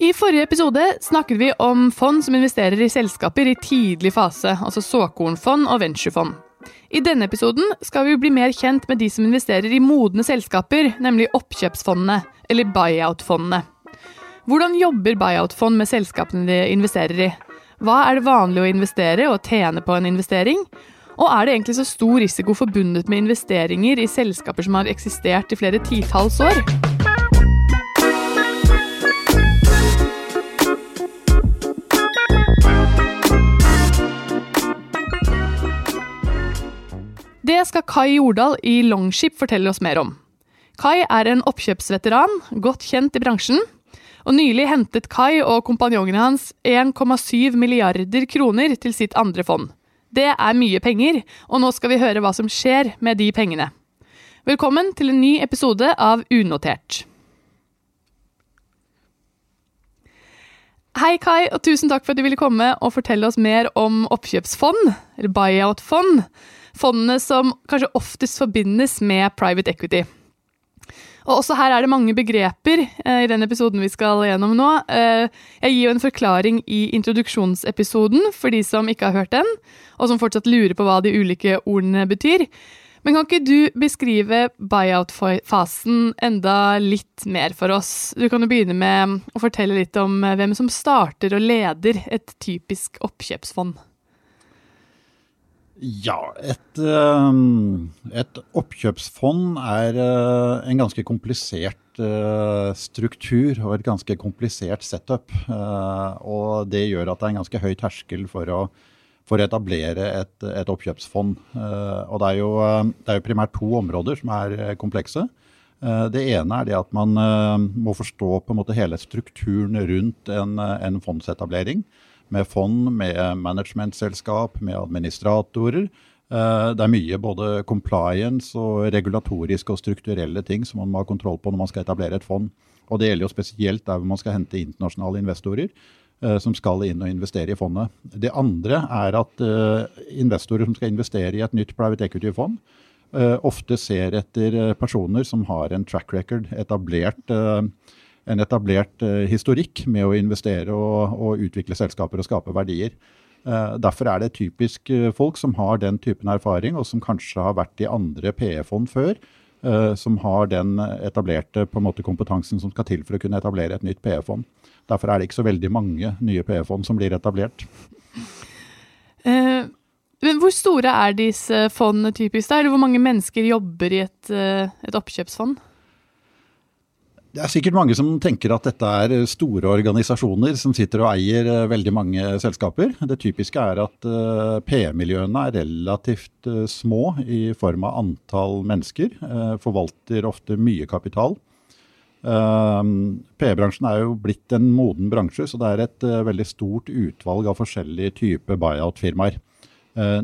I forrige episode snakket vi om fond som investerer i selskaper i tidlig fase, altså såkornfond og venturefond. I denne episoden skal vi bli mer kjent med de som investerer i modne selskaper, nemlig oppkjøpsfondene, eller buyout-fondene. Hvordan jobber buyout-fond med selskapene de investerer i? Hva er det vanlig å investere og tjene på en investering? Og er det egentlig så stor risiko forbundet med investeringer i selskaper som har eksistert i flere titalls år? Det skal Kai Jordal i Longship fortelle oss mer om. Kai er en oppkjøpsveteran, godt kjent i bransjen. Og Nylig hentet Kai og kompanjongene hans 1,7 milliarder kroner til sitt andre fond. Det er mye penger, og nå skal vi høre hva som skjer med de pengene. Velkommen til en ny episode av Unotert. Hei, Kai, og tusen takk for at du ville komme og fortelle oss mer om oppkjøpsfond, eller buyout-fond fondene som kanskje oftest forbindes med private equity. Og også her er det mange begreper eh, i den episoden vi skal gjennom nå. Eh, jeg gir jo en forklaring i introduksjonsepisoden for de som ikke har hørt den, og som fortsatt lurer på hva de ulike ordene betyr. Men kan ikke du beskrive buyout-fasen enda litt mer for oss? Du kan jo begynne med å fortelle litt om eh, hvem som starter og leder et typisk oppkjøpsfond. Ja, et, ehm, et, oppkjøpsfond er eh, en ganske komplisert eh, struktur og et ganske komplisert setup. Eh, og det gjør at det er en ganske høy terskel for å, for å etablere et, et, oppkjøpsfond. Og det er, jo, det er jo primært to områder som er komplekse. Det ene er det at man må forstå på en måte hele strukturen rundt en, en fondsetablering med fond, med managementselskap, med administratorer. Eh, det er mye både compliance og regulatoriske og strukturelle ting som man må ha kontroll på når man skal etablere et fond. Og Det gjelder jo spesielt der hvor man skal hente internasjonale investorer eh, som skal inn og investere i fondet. Det andre er at eh, investorer som skal investere i et nytt private equity-fond, ofte ser etter personer som har en track record, etablert en etablert historikk med å investere og, og, utvikle selskaper og skape verdier. Derfor er det typisk folk som har den typen erfaring, og som kanskje har vært i andre PE-fond før. Som har den etablerte måte, kompetansen som skal til for å kunne etablere et nytt PE-fond. Derfor er det ikke så veldig mange nye PE-fond som blir etablert. men hvor store er disse fondene typisk? Da? Eller hvor mange mennesker jobber i et, et oppkjøpsfond? Det er sikkert mange som tenker at dette er store organisasjoner som sitter og eier eh, veldig mange selskaper. Det typiske er at eh, PE-miljøene er relativt uh, små i form av antall mennesker. Forvalter ofte mye kapital. PE-bransjen er jo blitt en moden bransje, så det er et veldig stort utvalg av forskjellige typer buyout-firmaer.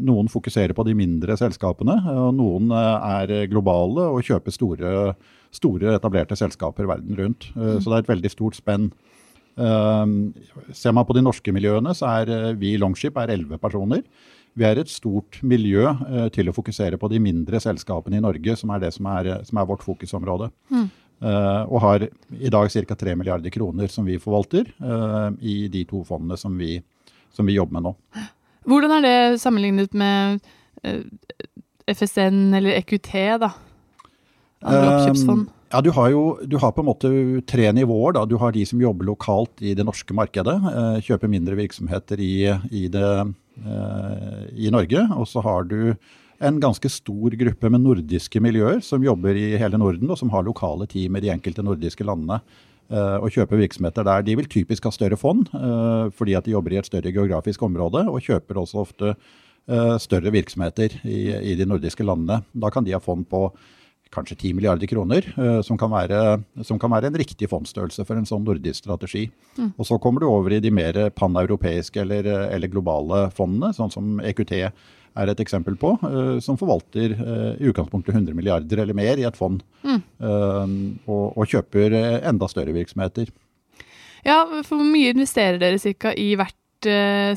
Noen fokuserer på de mindre selskapene, og noen er globale og kjøper store store, etablerte selskaper verden rundt. Uh, så det er et veldig stort spenn. Uh, ser man på de norske miljøene, så er uh, vi i Longship er elleve personer. Vi er et stort miljø til å fokusere på de mindre selskapene i Norge, som er det som er, som er vårt fokusområde. Mm. og har i dag ca. 3 milliarder kroner som vi forvalter i de to fondene som vi, som vi jobber med nå. Hvordan er det sammenlignet med FSN eller EQT, da? Andre oppkjøpsfond? Um, ja, du har jo du har på en måte tre nivåer. Da. Du har de som jobber lokalt i det norske markedet. Eh, kjøper mindre virksomheter i, i, det, eh, i Norge. Og så har du en ganske stor gruppe med nordiske miljøer som jobber i hele Norden, og som har lokale team i de enkelte nordiske landene. Eh, og kjøper virksomheter der. De vil typisk ha større fond, fordi at de jobber i et større geografisk område. Og kjøper også ofte større virksomheter i, i de nordiske landene. Da kan de ha fond på kanskje 10 milliarder kroner, uh, som, kan være, som, kan være, en riktig fondsstørrelse for en sånn nordisk strategi. Mm. Og Så kommer du over i de mer paneuropeiske eller, eller globale fondene, sånn som EQT er et eksempel på, uh, som forvalter uh, i utgangspunktet 100 milliarder eller mer i et fond. Mm. Og, og, kjøper enda større virksomheter. Ja, for Hvor mye investerer dere cirka i hvert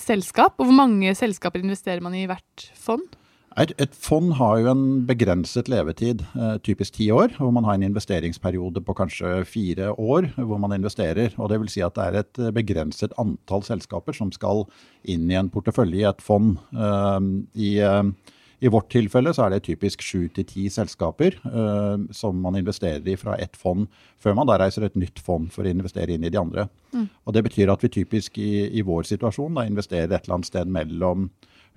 selskap? Og hvor mange selskaper investerer man i hvert fond? Et fond har jo en begrenset levetid, eh, typisk ti år, hvor man har en investeringsperiode på kanskje fire år hvor man investerer. og Det vil si at det er et begrenset antall selskaper som skal inn i en portefølje i et fond. I, i vårt tilfelle så er det typisk sju til ti selskaper som man investerer i fra ett fond, før man da reiser et nytt fond for å investere inn i de andre. Mm. Og Det betyr at vi typisk i, i vår situasjon da investerer et eller annet sted mellom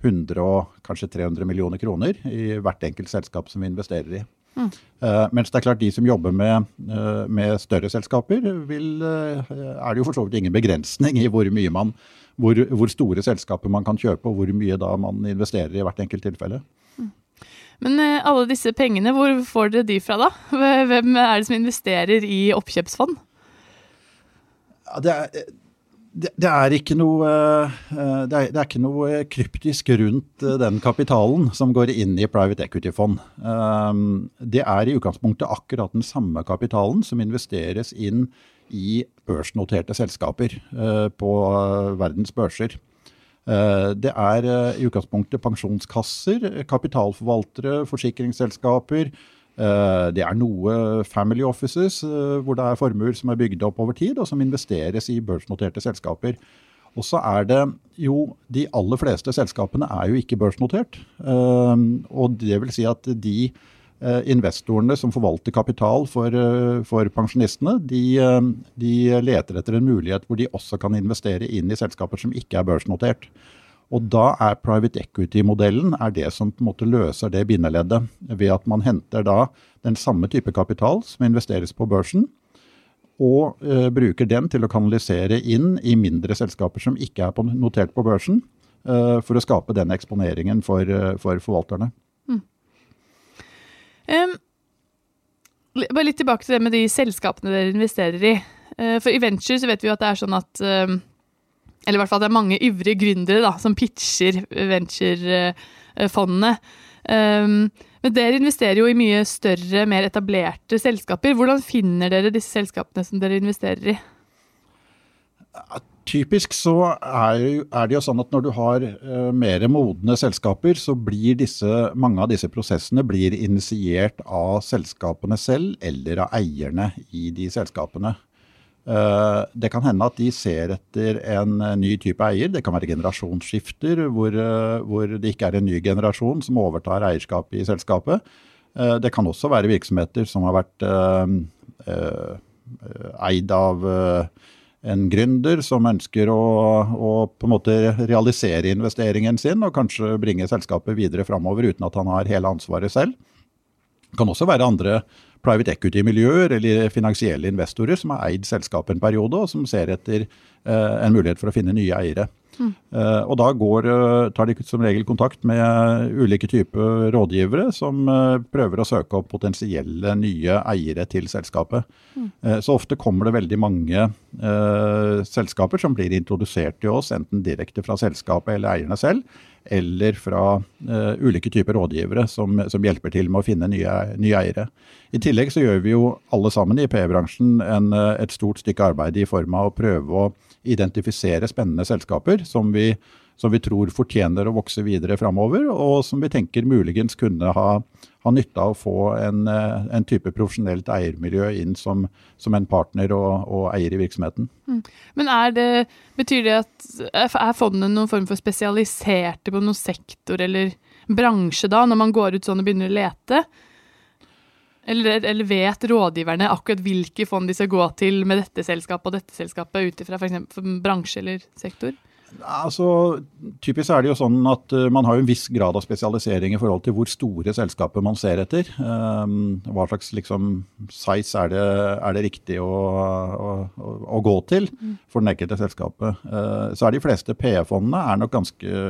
100 og kanskje 300 millioner kroner i hvert enkelt selskap som vi investerer i. Mm. Uh, mens det er klart de som jobber med, uh, med større selskaper, vil, uh, er det jo for så vidt ingen begrensning i hvor mye man hvor, hvor, store selskaper man kan kjøpe, og hvor mye da man investerer i hvert enkelt tilfelle. Mm. Men alle disse pengene, hvor får dere de fra da? Hvem er det som investerer i oppkjøpsfond? Ja, det er det, det, er ikke noe, eh, det er, det er ikke noe kryptisk rundt eh, den kapitalen som går inn i private equity-fond. Eh, det er i utgangspunktet akkurat den samme kapitalen som investeres inn i børsnoterte selskaper på verdens børser. Det er i utgangspunktet pensjonskasser, kapitalforvaltere, forsikringsselskaper, Eh, det er noe family offices eh, hvor det er formuer som er bygd opp over tid, og som investeres i børsnoterte selskaper. Og så er det jo De aller fleste selskapene er jo ikke børsnotert. Eh, og det vil si at de investorene som forvalter kapital for, for pensjonistene, de, de leter etter en mulighet hvor de også kan investere inn i selskaper som ikke er børsnotert. Og da er private equity-modellen det som på en måte løser det bindeleddet, ved at man henter da den samme type kapital som investeres på børsen, og eh, bruker den til å kanalisere inn i mindre selskaper som ikke er på, notert på børsen, eh, for å skape den eksponeringen for, uh, for forvalterne. Mm. Um, bare litt tilbake til det med de selskapene dere investerer i. For i venture så vet vi jo at det er sånn at um, eller i hvert fall at det er mange ivrige gründere da, som pitcher venturefondene. Um, men dere investerer jo i mye større, mer etablerte selskaper. Hvordan finner dere disse selskapene som dere investerer i? Typisk så er, det jo sånn at når du har uh, mer modne selskaper, så blir disse, mange av disse prosessene blir initiert av selskapene selv eller av eierne i de selskapene. Eh, det kan hende at de ser etter en eh, ny type eier. Det kan være generasjonsskifter hvor, eh, hvor det ikke er en ny generasjon som overtar eierskapet i selskapet. Det kan også være virksomheter som har vært eid av en gründer som ønsker å, å, på en måte realisere investeringen sin og kanskje bringe selskapet videre framover uten at han har hele ansvaret selv. Det kan også være andre private equity-miljøer eller finansielle investorer som har eid selskapet en periode, og som ser etter eh, en mulighet for å finne nye eiere. Mm. Uh, og da går, uh, tar de som regel kontakt med ulike typer rådgivere som uh, prøver å søke opp potensielle nye eiere til selskapet. Mm. så ofte kommer det veldig mange selskaper som blir introdusert til oss, enten direkte fra selskapet eller eierne selv eller fra uh, ulike typer rådgivere som, som, hjelper til med å finne nye, nye, eiere. I tillegg så gjør vi jo alle sammen i PE-bransjen uh, et stort stykke arbeid i form av å prøve å identifisere spennende selskaper som vi, som vi tror fortjener å vokse videre framover, og som vi tenker muligens kunne ha ha nytte av å få en, eh, en type profesjonelt eiermiljø inn som, som en partner og, og, eier i virksomheten. Mm. Men er det, betyr det at er fondene noen form for spesialiserte på noen sektor eller bransje da, når man går ut sånn og begynner å lete? Eller, eller, vet rådgiverne akkurat hvilke fond de skal gå til med dette selskapet og dette selskapet ut ifra f.eks. bransje eller sektor? Altså, typisk er det jo sånn at uh, Man har en viss grad av spesialisering i forhold til hvor store selskaper man ser etter. Um, hva slags liksom, size er det, er det riktig å, å, å, gå til for den enkelte selskapet. Uh, så er de fleste PE-fondene nok ganske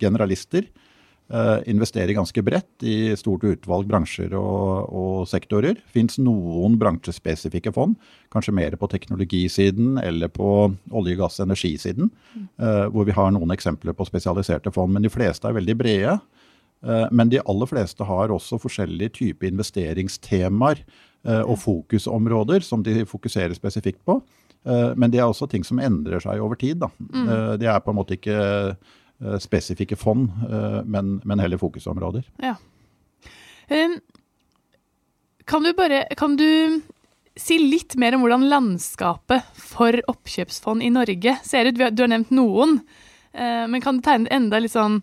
generalister. Uh, investerer ganske bredt i stort utvalg bransjer og, og sektorer. Fins noen bransjespesifikke fond, kanskje mer på teknologisiden eller på olje, gass og energisiden, uh, hvor vi har noen eksempler på spesialiserte fond. Men de fleste er veldig brede. Uh, men de aller fleste har også forskjellige typer investeringstemaer og fokusområder som de fokuserer spesifikt på. Men det er også ting som endrer seg over tid. Da. Mm. Det er på en måte ikke eh, spesifikke fond, eh, men, men, heller fokusområder. Ja. Kan du bare Kan du si litt mer om hvordan landskapet for oppkjøpsfond i Norge ser ut? Du har nevnt noen, uh, men kan du tegne et enda litt sånn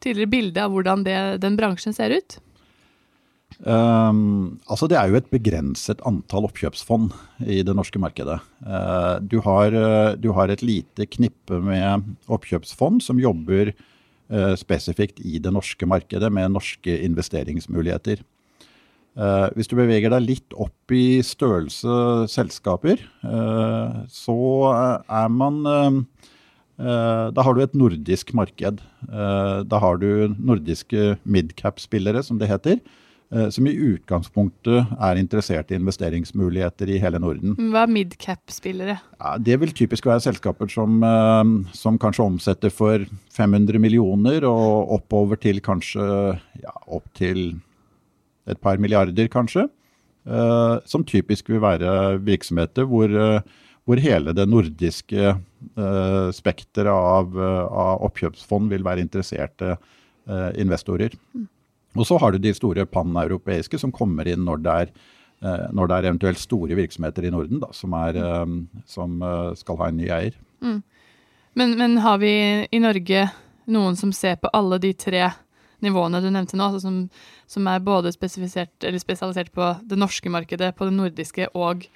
tydeligere bilde av hvordan det, den bransjen ser ut? Um, altså Det er jo et begrenset antall oppkjøpsfond i det norske markedet. Uh, du, har, uh, du, har, et lite knippe med oppkjøpsfond som jobber uh, spesifikt i det norske markedet med norske investeringsmuligheter. hvis du beveger deg litt opp i størrelse selskaper, så er man da har du et nordisk marked. Da har du nordiske midcap-spillere, som det heter som i utgangspunktet er interessert i investeringsmuligheter i hele Norden. Hva er midcap-spillere? Ja, det vil typisk være selskaper som, eh, som, kanskje omsetter for 500 millioner og oppover til kanskje ja, opp til et par milliarder, kanskje. Eh, som typisk vil være virksomheter hvor, hvor hele det nordiske spekteret av, av, oppkjøpsfond vil være interesserte investorer. Mm. Og så har du de store paneuropeiske som kommer inn når det er, eh, når det er eventuelt store virksomheter i Norden da, som, er, eh, som eh, skal ha en ny eier. Mm. Men, men, har vi i Norge noen som ser på alle de tre nivåene du nevnte nå, altså som, som, er både spesialisert på det norske markedet, på det nordiske og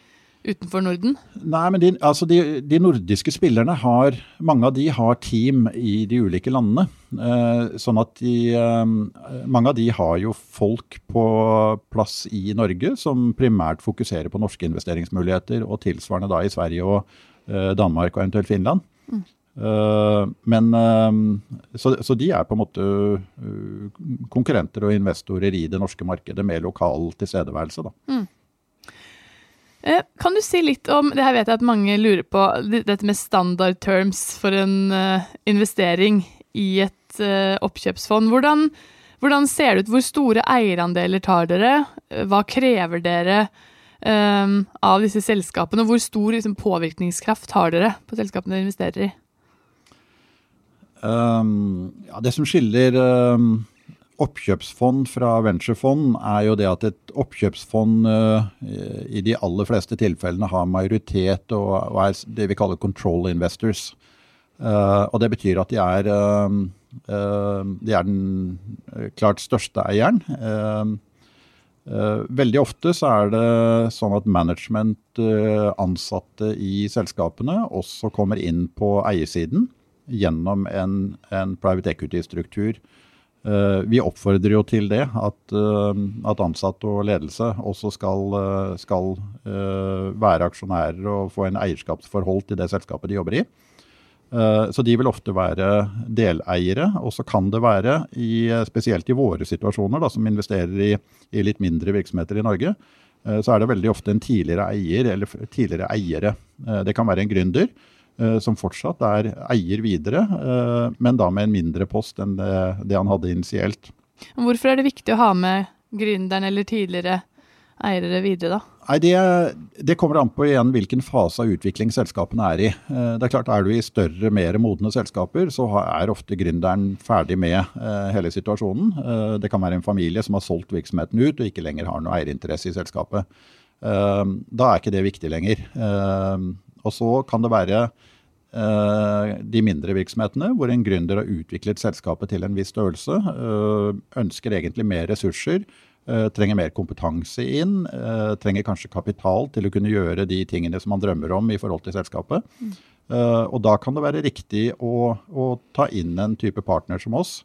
utenfor Norden? Nei, men de, altså de, de, nordiske spillerne har Mange av de har team i de ulike landene. Eh, sånn at de eh, Mange av de har jo folk på plass i Norge som primært fokuserer på norske investeringsmuligheter, og tilsvarende da i Sverige og eh, Danmark og eventuelt Finland. Mm. Eh, men så, så, de er på en måte konkurrenter og investorer i det norske markedet med lokal tilstedeværelse. da. Mm. Eh, kan du si litt om det her vet jeg at mange lurer på, dette med standard terms for en uh, investering i et uh, oppkjøpsfond. Hvordan, hvordan, ser det ut? Hvor store eierandeler tar dere? Hva krever dere um, av disse selskapene? Hvor stor liksom, påvirkningskraft har dere på selskapene dere investerer i? Um, ja, det som skiller um oppkjøpsfond fra venturefond er jo det at et oppkjøpsfond uh, i de aller fleste tilfellene har majoritet og, og er det vi kaller control investors. Uh, og det betyr at de er, uh, de er den klart største eieren. veldig ofte så er det sånn at management, ansatte i selskapene, også kommer inn på eiersiden gjennom en, en private equity-struktur. Eh, vi oppfordrer jo til det, at, eh, at ansatte og ledelse også skal, eh, skal, være aksjonærer og få en eierskapsforhold til det selskapet de jobber i. Så de vil ofte være deleiere. Og så kan det være, i, spesielt i våre situasjoner, da, som investerer i, i, litt mindre virksomheter i Norge, så er det veldig ofte en tidligere eier eller tidligere eiere. Det kan være en gründer som fortsatt er eier videre, eh, men da med en mindre post enn det, det han hadde initielt. Hvorfor er det viktig å ha med gründeren eller tidligere eiere videre, da? Nei, det, det, kommer an på igjen hvilken fase av utvikling selskapene er i. Eh, det Er klart, er du i større, mer modne selskaper, så er ofte gründeren ferdig med hele situasjonen. Det kan være en familie som har solgt virksomheten ut og ikke lenger har noe eierinteresse i selskapet. Da er ikke det viktig lenger. Og så kan det være eh, de mindre virksomhetene hvor en gründer har utviklet selskapet til en viss størrelse, uh, ønsker egentlig mer ressurser, uh, trenger mer kompetanse inn, trenger kanskje kapital til å kunne gjøre de tingene som man drømmer om i forhold til selskapet. Mm. og da kan det være riktig å, å ta inn en type partner som oss.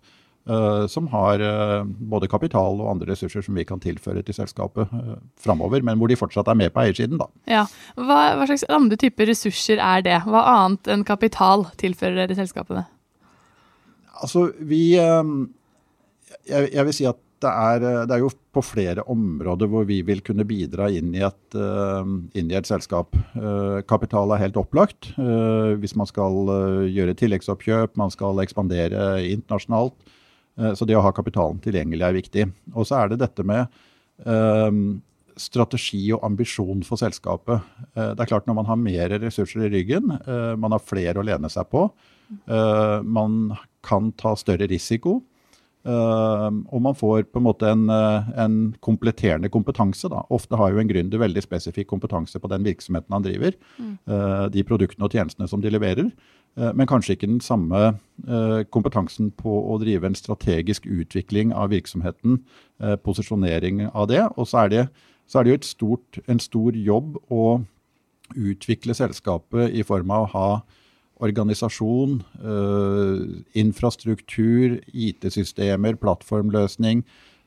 Uh, som har uh, både kapital og andre ressurser som vi kan tilføre til selskapet uh, framover, men hvor de fortsatt er med på eiersiden. Da. Ja. Hva, hva, slags andre typer ressurser er det? Hva annet enn kapital tilfører dere selskapene? Altså, vi jeg, vil si at det er, det er, jo på flere områder hvor vi vil kunne bidra inn i et, inn i et selskap. Kapital er helt opplagt. Hvis man skal gjøre tilleggsoppkjøp, man skal ekspandere internasjonalt Eh, så det å ha kapitalen tilgjengelig er viktig. Og så er det dette med um, strategi og ambisjon for selskapet. Uh, det er klart Når man har mer ressurser i ryggen, uh, man har flere å lene seg på, Man kan ta større risiko. Og man får på en måte en, en kompletterende kompetanse. Da. Ofte har jo en gründer veldig spesifikk kompetanse på den virksomheten han driver. Mm. de produktene og tjenestene som de leverer. men kanskje ikke den samme kompetansen på å drive en strategisk utvikling av virksomheten. posisjonering av det. Og så er det så er det jo stort, en stor jobb å utvikle selskapet i form av å ha organisasjon, øh, infrastruktur, IT-systemer, plattformløsning.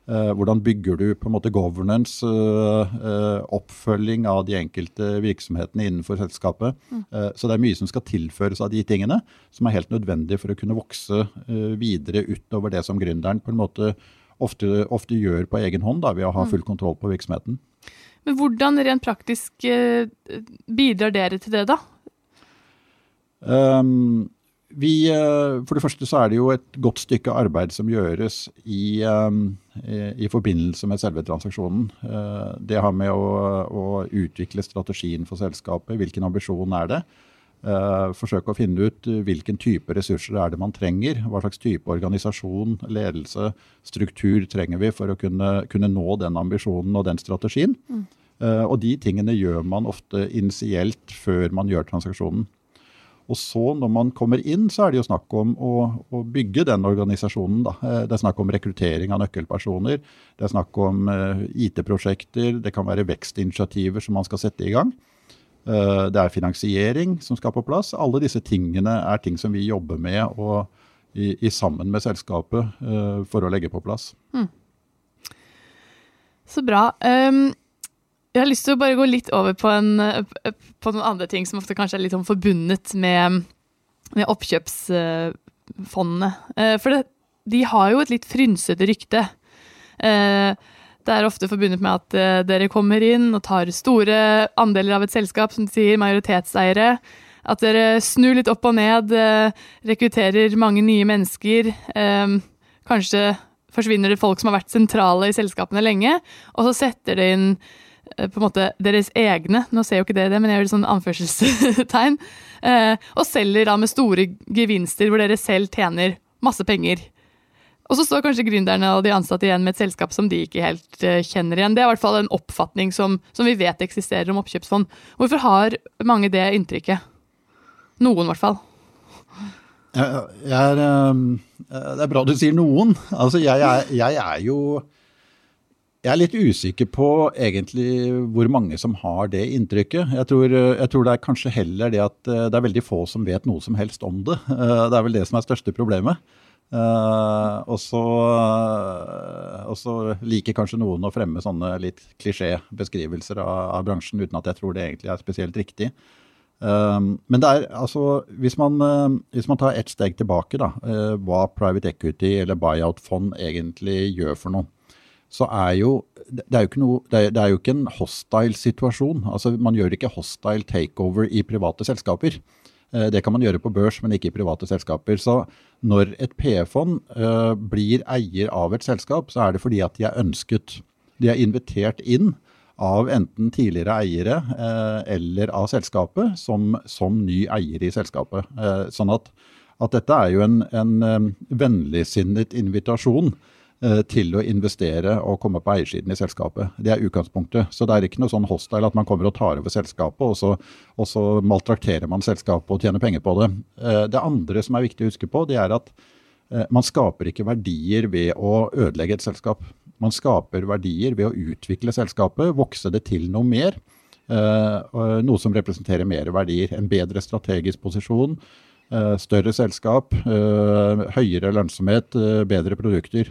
Øh, hvordan bygger du på en måte governance, øh, oppfølging av de enkelte virksomhetene innenfor selskapet. Mm. så det er mye som skal tilføres av de tingene, som er helt nødvendig for å kunne vokse videre utover det som gründeren på en måte ofte, ofte gjør på egen hånd da, ved å ha mm. full kontroll på virksomheten. Men hvordan rent praktisk eh, bidrar dere til det, da? Um, vi, eh, for det første så er det jo et godt stykke arbeid som gjøres i, um, i, forbindelse med selve transaksjonen. Uh, det har med å, å, utvikle strategien for selskapet. Hvilken ambisjon er det? Uh, forsøke å finne ut hvilken type ressurser er det man trenger. Hva slags type organisasjon, ledelse, struktur trenger vi for å kunne, kunne nå den ambisjonen og den strategien. Mm. Og de tingene gjør man ofte initielt før man gjør transaksjonen. Og så når man kommer inn, så er det jo snakk om å, å bygge den organisasjonen. Da. Uh, det er snakk om rekruttering av nøkkelpersoner. Det er snakk om IT-prosjekter. Det kan være vekstinitiativer som man skal sette i gang. Eh, det er finansiering som skal på plass. Alle disse tingene er ting som vi jobber med og i, i sammen med selskapet for å legge på plass. Mm. Så bra. Um, jeg har lyst til å bare gå litt over på, en, på noen andre ting som ofte kanskje er litt sånn forbundet med, med oppkjøpsfondene. Uh, for det, de har jo et litt frynsete rykte. Uh, det er ofte forbundet med at uh, dere kommer inn og tar store andeler av et selskap, som de sier, majoritetseiere. At dere snur litt opp og ned, rekrutterer mange nye mennesker. Kanskje forsvinner det folk som har vært sentrale i selskapene lenge, og så setter det inn på en måte deres egne, nå ser jo ikke dere det, men jeg gjør det sånn anførselstegn, og selger da med store gevinster hvor dere selv tjener masse penger. Og så står kanskje gründerne og de ansatte igjen med et selskap som de ikke helt uh, kjenner igjen. Det er i hvert fall en oppfatning som, som, vi vet eksisterer om oppkjøpsfond. Hvorfor har mange det inntrykket? Noen, i hvert fall. Jeg, jeg er, det er bra du sier noen. Altså, jeg, jeg, jeg, er jo Jeg er litt usikker på egentlig hvor mange som har det inntrykket. Jeg tror, jeg tror det er kanskje heller det at eh, det er veldig få som vet noe som helst om det. Eh, det er vel det som er største problemet. Uh, og, så, liker kanskje noen å fremme sånne litt klisjébeskrivelser av, av, bransjen, uten at jeg tror det egentlig er spesielt riktig. Men det er altså Hvis man, hvis man tar ett steg tilbake, da, hva private equity eller buyout-fond egentlig gjør for noe, så er jo det er jo, ikke noe, det er, det er jo ikke en hostile situasjon. Altså, man gjør ikke hostile takeover i private selskaper. Eh, det kan man gjøre på børs, men ikke i private selskaper. Så når et PF-fond uh, blir eier av et selskap, så er det fordi at de er ønsket. De er invitert inn av enten tidligere eiere uh, eller av selskapet som, som, ny eier i selskapet. Sånn at, at, dette er jo en, en vennligsinnet invitasjon Eh, til å investere og komme på eiersiden i selskapet. Det er utgangspunktet. Så det er ikke noe sånn hostile at man kommer og tar over selskapet, og så, og så maltrakterer man selskapet og tjener penger på det. Eh, det andre som er viktig å huske på, det er at eh, man skaper ikke verdier ved å ødelegge et selskap. Man skaper verdier ved å utvikle selskapet, vokse det til noe mer. Noe som representerer mer verdier. En bedre strategisk posisjon, større selskap, høyere lønnsomhet, bedre produkter.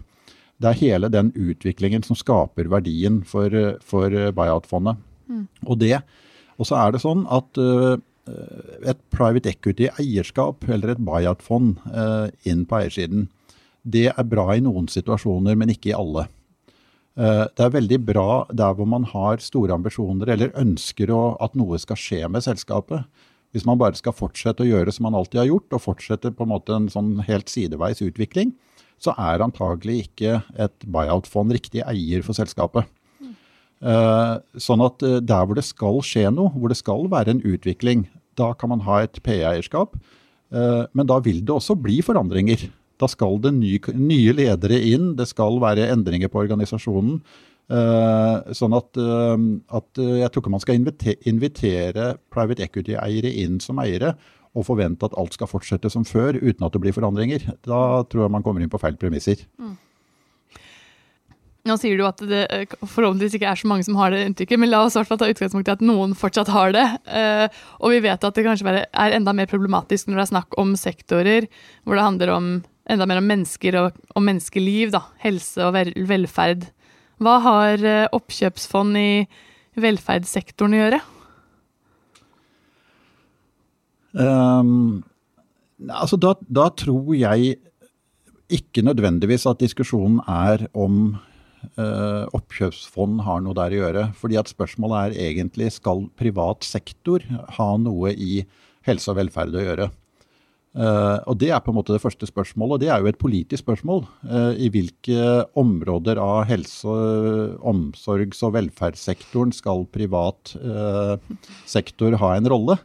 Det er hele den utviklingen som skaper verdien for, for buyout-fondet. Mm. Og, og så er det sånn at uh, et private equity-eierskap eller et buyout-fond uh, inn på eiersiden, det er bra i noen situasjoner, men ikke i alle. Uh, det er veldig bra der hvor man har store ambisjoner eller ønsker å, at noe skal skje med selskapet. Hvis man bare skal fortsette å gjøre som man alltid har gjort, og fortsette på en måte en sånn helt sideveis utvikling, så er antagelig ikke et buyout-fond riktig eier for selskapet. Uh, sånn at uh, der hvor det skal skje noe, hvor det skal være en utvikling, da kan man ha et PE-eierskap. Men da vil det også bli forandringer. Da skal det nye, ledere inn, det skal være endringer på organisasjonen. sånn at, at jeg tror ikke man skal invitere private equity-eiere inn som eiere og forvente at alt skal fortsette som før uten at det blir forandringer. Da tror jeg man kommer inn på feil premisser. Mm. Nå sier du at det eh, forhåpentligvis ikke er så mange som har det inntrykket, men la oss hvert fall ta utgangspunkt i at noen fortsatt har det. Eh, og vi vet at det kanskje er enda mer problematisk når det er snakk om sektorer hvor det handler om enda mer om mennesker og om menneskeliv, da. helse og velferd. Hva har eh, oppkjøpsfond i velferdssektoren å gjøre? Um, altså da, da tror jeg ikke nødvendigvis at diskusjonen er om uh, oppkjøpsfond har noe der å gjøre. fordi at Spørsmålet er egentlig skal privat sektor ha noe i helse og velferd å gjøre. Uh, og Det er på en måte det første spørsmålet, og det er jo et politisk spørsmål. Uh, I hvilke områder av helse-, omsorgs- og velferdssektoren skal privat sektor ha en rolle?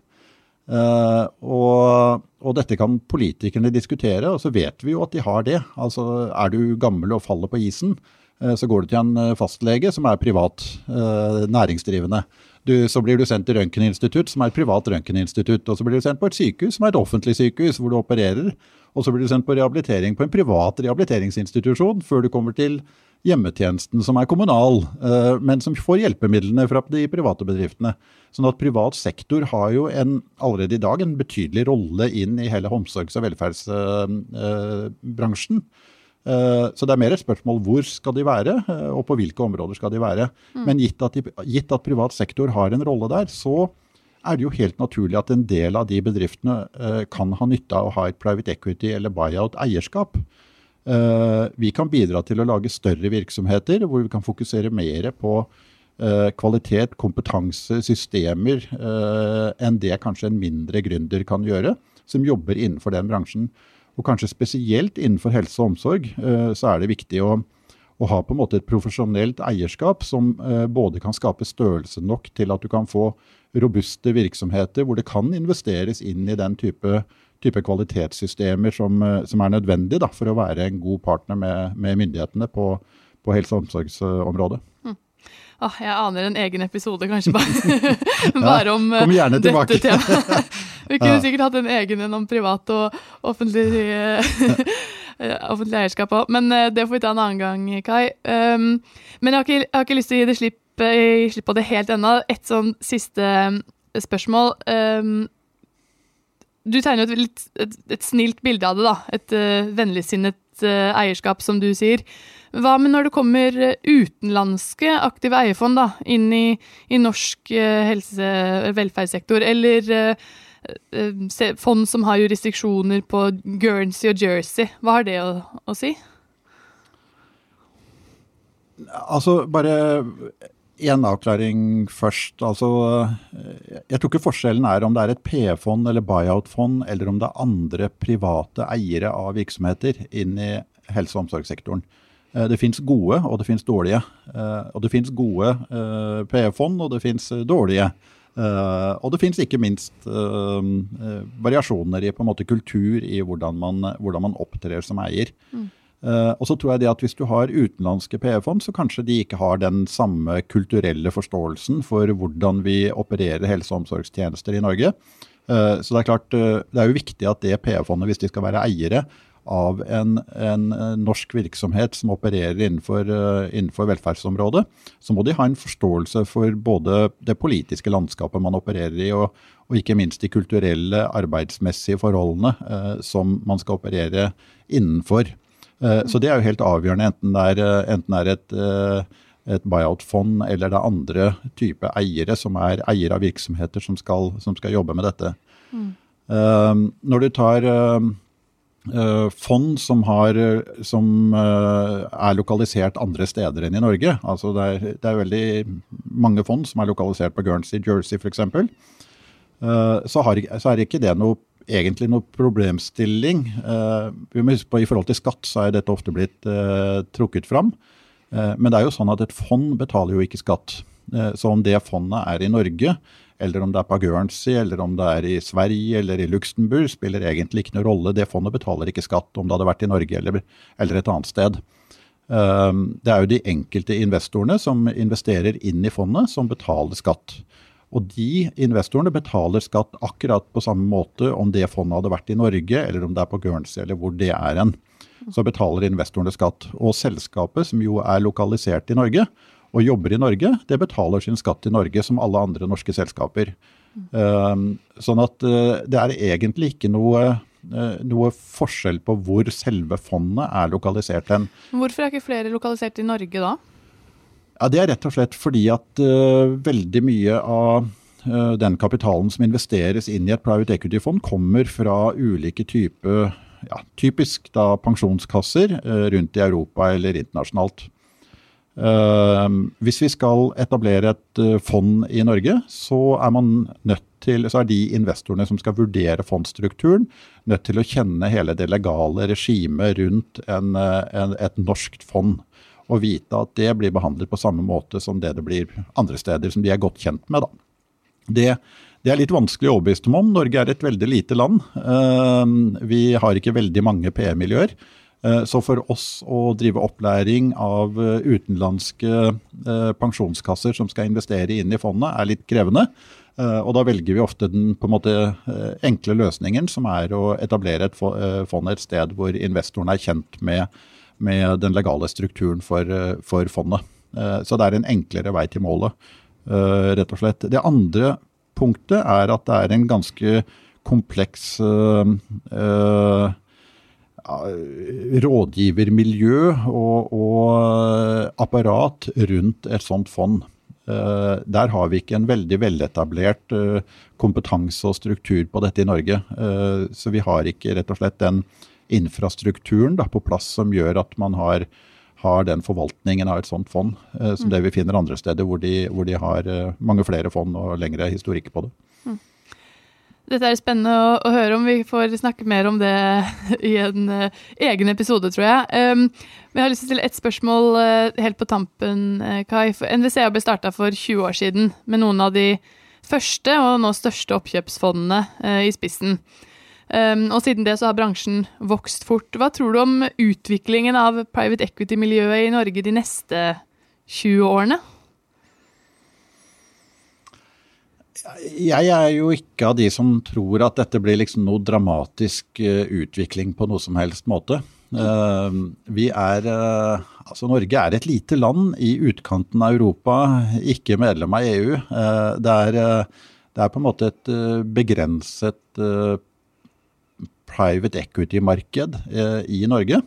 Og, og, dette kan politikerne diskutere, og så vet vi jo at de har det. Altså, Er du gammel og faller på isen, Eh, så går du til en eh, fastlege som er privat eh, næringsdrivende. Du, så blir du sendt til røntgeninstitutt, som er et privat røntgeninstitutt. Og så blir du sendt på et sykehus, som er et offentlig sykehus, hvor du opererer. Og så blir du sendt på rehabilitering på en privat rehabiliteringsinstitusjon før du kommer til hjemmetjenesten, som er kommunal, men som får hjelpemidlene fra de private bedriftene. Sånn at privat sektor har jo en, allerede i dag en betydelig rolle inn i hele omsorgs- og velferdsbransjen. Eh, så det er mer et spørsmål hvor skal de være, eh, og på hvilke områder skal de være. Mm. Men gitt at, de, gitt at, privat sektor har en rolle der, så er det jo helt naturlig at en del av de bedriftene eh, kan ha nytte av å ha et private equity eller buyout-eierskap. Vi kan bidra til å lage større virksomheter hvor vi kan fokusere mer på kvalitet, kompetanse, systemer enn det kanskje en mindre gründer kan gjøre, som jobber innenfor den bransjen. Og kanskje spesielt innenfor helse og omsorg eh, så er det viktig å, å ha på en måte et profesjonelt eierskap som eh, både kan skape størrelse nok til at du kan få robuste virksomheter hvor det kan investeres inn i den type, type kvalitetssystemer som, eh, som, er nødvendig da, for å være en god partner med, med myndighetene på, på helse- og omsorgsområdet. Mm. Oh, jeg aner en egen episode, kanskje bare, bare om ja, dette temaet. Vi kunne ja. sikkert hatt en egen en om privat og offentlig, offentlig eierskap òg, men eh, det får vi ta en annen gang, Kai. Um, men jeg har, ikke, jeg har, ikke, lyst til å gi det slipp, eh, slipp på det helt ennå. Et sånn siste eh, spørsmål. Um, du tegner jo et, et, et, snilt bilde av det, da. Et uh, vennligsinnet uh, eierskap, som du sier. Hva med når det kommer utenlandske aktive eierfond da, inn i, i norsk uh, helse- velferdssektor, eller Eh, fond som har jurisdiksjoner på Guernsey og Jersey. Hva har det å, å si? Altså, bare én avklaring først. Altså, jeg tror ikke forskjellen er om det er et PE-fond eller buyout-fond, eller om det er andre private eiere av virksomheter inn i helse- og omsorgssektoren. Eh, det fins gode, og det fins dårlige. Eh, og det fins gode PE-fond, og det fins dårlige og det fins ikke minst variasjoner i på en måte kultur i hvordan man, hvordan man opptrer som eier. Mm. Og så tror jeg det at Hvis du har utenlandske PE-fond, så kanskje de ikke har den samme kulturelle forståelsen for hvordan vi opererer helse- og omsorgstjenester i Norge. så det er klart, det er jo viktig at det PE-fondet, hvis de skal være eiere, av en, en, norsk virksomhet som opererer innenfor, uh, innenfor, velferdsområdet, så må de ha en forståelse for både det politiske landskapet man opererer i, og, og ikke minst de kulturelle, arbeidsmessige forholdene uh, som man skal operere innenfor. Uh, så det er jo helt avgjørende, enten det er, enten det er et et buyout-fond eller det er andre type eiere som er eiere av virksomheter som skal, som skal jobbe med dette. Mm. Når du tar fond som, har, som er lokalisert andre steder enn i Norge. Altså det, er, det er veldig mange fond som er lokalisert på Guernsey, Jersey f.eks. Så, så er ikke det noe, egentlig noen problemstilling. Uh, vi må huske på I forhold til skatt så er dette ofte blitt trukket fram. men det er jo sånn at et fond betaler jo ikke skatt. så om det fondet er i Norge eller om det er på Guernsey, eller om det er i Sverige eller i Luxembourg, spiller egentlig ikke noen rolle. Det fondet betaler ikke skatt om det hadde vært i Norge eller, eller et annet sted. Det er jo de enkelte investorene som investerer inn i fondet, som betaler skatt. Og de investorene betaler skatt akkurat på samme måte om det fondet hadde vært i Norge, eller om det er på Guernsey, eller hvor det er hen. Så betaler investorene skatt. Og selskapet, som jo er lokalisert i Norge og jobber i Norge, det betaler sin skatt i Norge, som alle andre norske selskaper. Um, sånn at uh, det er egentlig ikke noe, uh, noe forskjell på hvor selve fondet er lokalisert hen. Hvorfor er ikke flere lokalisert i Norge da? Ja, Det er rett og slett fordi at uh, veldig mye av uh, den kapitalen som investeres inn i et private equity-fond, kommer fra ulike typer ja, typisk da pensjonskasser uh, rundt i Europa eller internasjonalt. hvis vi skal etablere et fond i Norge, så er, man nødt til, så er de investorene som skal vurdere fondsstrukturen, nødt til å kjenne hele det legale regimet rundt en, en, et norskt fond og vite at det blir behandlet på samme måte som det det blir andre steder, som de er godt kjent med. Det, det er litt vanskelig å overbevise dem om. Norge er et veldig lite land. Ehm, vi har ikke veldig mange PR-miljøer. Eh, så for oss å drive opplæring av eh, utenlandske eh, pensjonskasser som skal investere inn i fondet, er litt krevende. Og da velger vi ofte den en måte enkle løsningen, som er å etablere et fond et sted hvor investoren er kjent med med den legale strukturen for, eh, for fondet. Eh, så det er en enklere vei til målet, eh, rett og slett. Det andre punktet er at det er en ganske kompleks rådgivermiljø og, og, apparat rundt et sånt fond. Der har vi ikke en veldig veletablert kompetanse og struktur på dette i Norge. Så vi har ikke rett og slett den infrastrukturen da, på plass som gjør at man har, har den forvaltningen av et sånt fond, eh, som mm. det vi finner andre steder hvor de, hvor de har eh, mange flere fond og lengre historikk på det. Mm. Dette er spennende å, å, høre om. Vi får snakke mer om det i en uh, egen episode, tror jeg. Um, men jeg har lyst til å stille ett spørsmål uh, helt på tampen, uh, Kai. NVCA ble starta for 20 år siden med noen av de første og nå største oppkjøpsfondene i spissen. Um, og siden det så har bransjen vokst fort. Hva tror du om utviklingen av private equity-miljøet i Norge de neste 20 årene? Jeg er jo ikke av de som tror at dette blir liksom noe dramatisk uh, utvikling på noe som helst måte. Uh, vi er uh, Altså Norge er et lite land i utkanten av Europa, ikke medlem av EU. Det er, det, er, på en måte et begrenset private equity-marked eh, i Norge.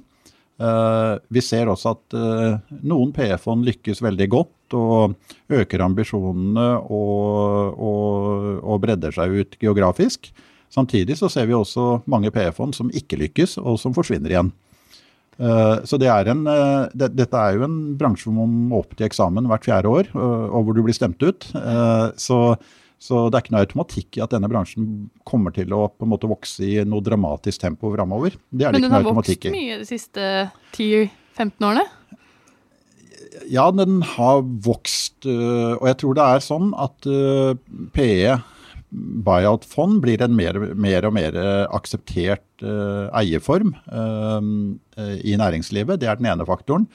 Eh, vi ser også at eh, noen PF-fond lykkes veldig godt og øker ambisjonene og, og, og, bredder seg ut geografisk. Samtidig så ser vi også mange PF-fond som ikke lykkes, og som forsvinner igjen. Så det er en, det, Dette er jo en bransje hvor man må opp til eksamen hvert fjerde år, og hvor du blir stemt ut. Så så det er ikke noe automatikk i at denne bransjen kommer til å på en måte vokse i noe dramatisk tempo framover. Det er det Men den har vokst mye de siste 10-15 årene? Ja, den har vokst. Øh, og jeg tror det er sånn at øh, PE, buyout-fond, blir en mer, mer, og mer akseptert øh, eierform i næringslivet. Det er den ene faktoren.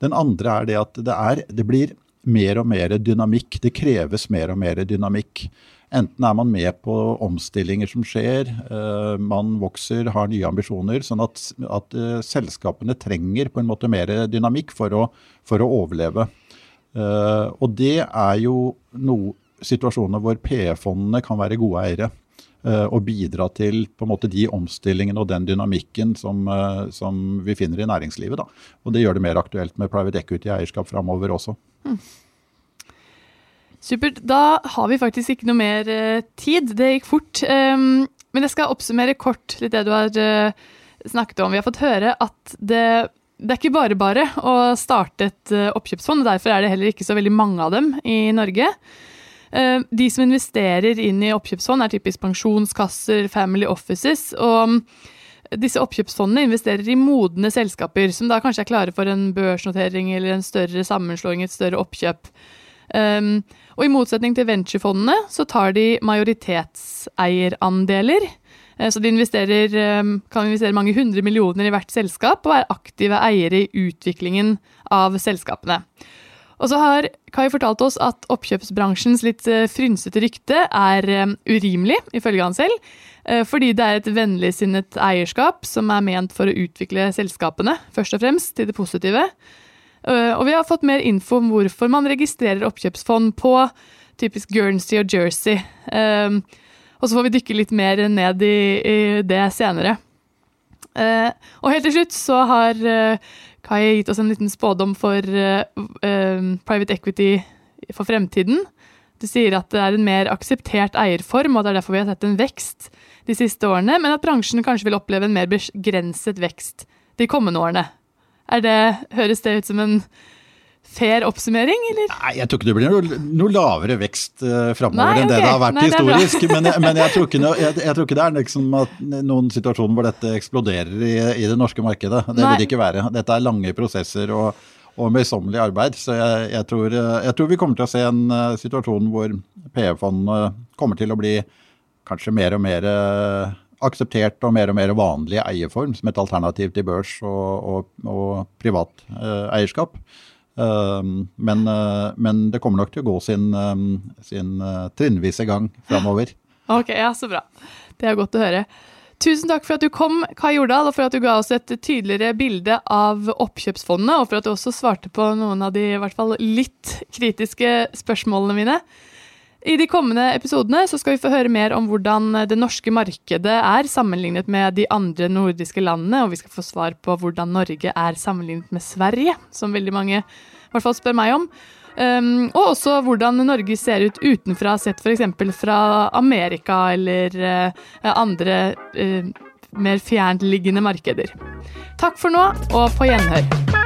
Den andre er det at det, er, det blir mer og mer dynamikk. Det kreves mer og mer dynamikk. Enten er man med på omstillinger som skjer, uh, man vokser, har nye ambisjoner. Sånn at, at uh, selskapene trenger på en måte mer dynamikk for å, for å overleve. Uh, og det er jo noe, situasjoner hvor PE-fondene kan være gode eiere. Og bidra til på en måte de omstillingene og den dynamikken som, som vi finner i næringslivet. Da. Og det gjør det mer aktuelt med private equity-eierskap framover også. Mm. Supert. Da har vi faktisk ikke noe mer uh, tid. Det gikk fort. Um, men jeg skal oppsummere kort litt det du har snakket om. Vi har fått høre at det, det er ikke bare bare å starte et oppkjøpsfond. og Derfor er det heller ikke så veldig mange av dem i Norge. De som investerer inn i oppkjøpsfond, er typisk pensjonskasser, family offices. og disse oppkjøpsfondene investerer i modne selskaper, som da kanskje er klare for en børsnotering eller en større sammenslåing, et større oppkjøp. Um, og i motsetning til venturefondene så tar de majoritetseierandeler. Eh, så de um, kan investere mange hundre millioner i hvert selskap og er aktive eiere i utviklingen av selskapene. Og så har Kai fortalt oss at oppkjøpsbransjens litt eh, frynsete rykte er um, urimelig, ifølge han selv. Eh, fordi det er et vennligsinnet eierskap som er ment for å utvikle selskapene, først og fremst til det positive. Eh, og vi har fått mer info om hvorfor man registrerer oppkjøpsfond på typisk Guernsey og Jersey. Eh, og så får vi dykke litt mer ned i, i det senere. Og helt til slutt så har Kai gitt oss en liten spådom for private equity for fremtiden. Du sier at det er en mer akseptert eierform, og det er derfor vi har sett en vekst de siste årene, men at bransjen kanskje vil oppleve en mer begrenset vekst de kommende årene. Det, høres det ut som en fair oppsummering, eller? Nei, jeg tror ikke det blir noe, noe lavere vekst uh, framover enn okay. det det har vært Nei, historisk. Men, jeg, men jeg, tror ikke, jeg, jeg, tror ikke, det er liksom noen situasjon hvor dette eksploderer i, i det norske markedet. Det Nei. vil det ikke være. Dette er lange prosesser og, og møysommelig arbeid. Så jeg, tror, jeg, tror, vi kommer til å se en uh, situasjon hvor PE-fondene kommer til å bli kanskje mer og mer uh, akseptert og mer og mer vanlig eierform som et alternativ til børs og, og, og privat uh, eierskap. Uh, men, uh, men, det kommer nok til å gå sin, sin trinnvise gang framover. Ok, ja, så bra. Det er godt å høre. Tusen takk for at du kom, Kai Jordal, og for at du ga oss et tydeligere bilde av oppkjøpsfondene, og for at du også svarte på noen av de i hvert fall litt kritiske spørsmålene mine. I de kommende episodene så skal vi få høre mer om hvordan det norske markedet er sammenlignet med de andre nordiske landene, og vi skal få svar på hvordan Norge er sammenlignet med Sverige, som veldig mange i hvert fall spør meg om. Um, og også hvordan Norge ser ut utenfra, sett f.eks. fra Amerika eller uh, andre uh, mer fjerntliggende markeder. Takk for nå, og på gjenhør.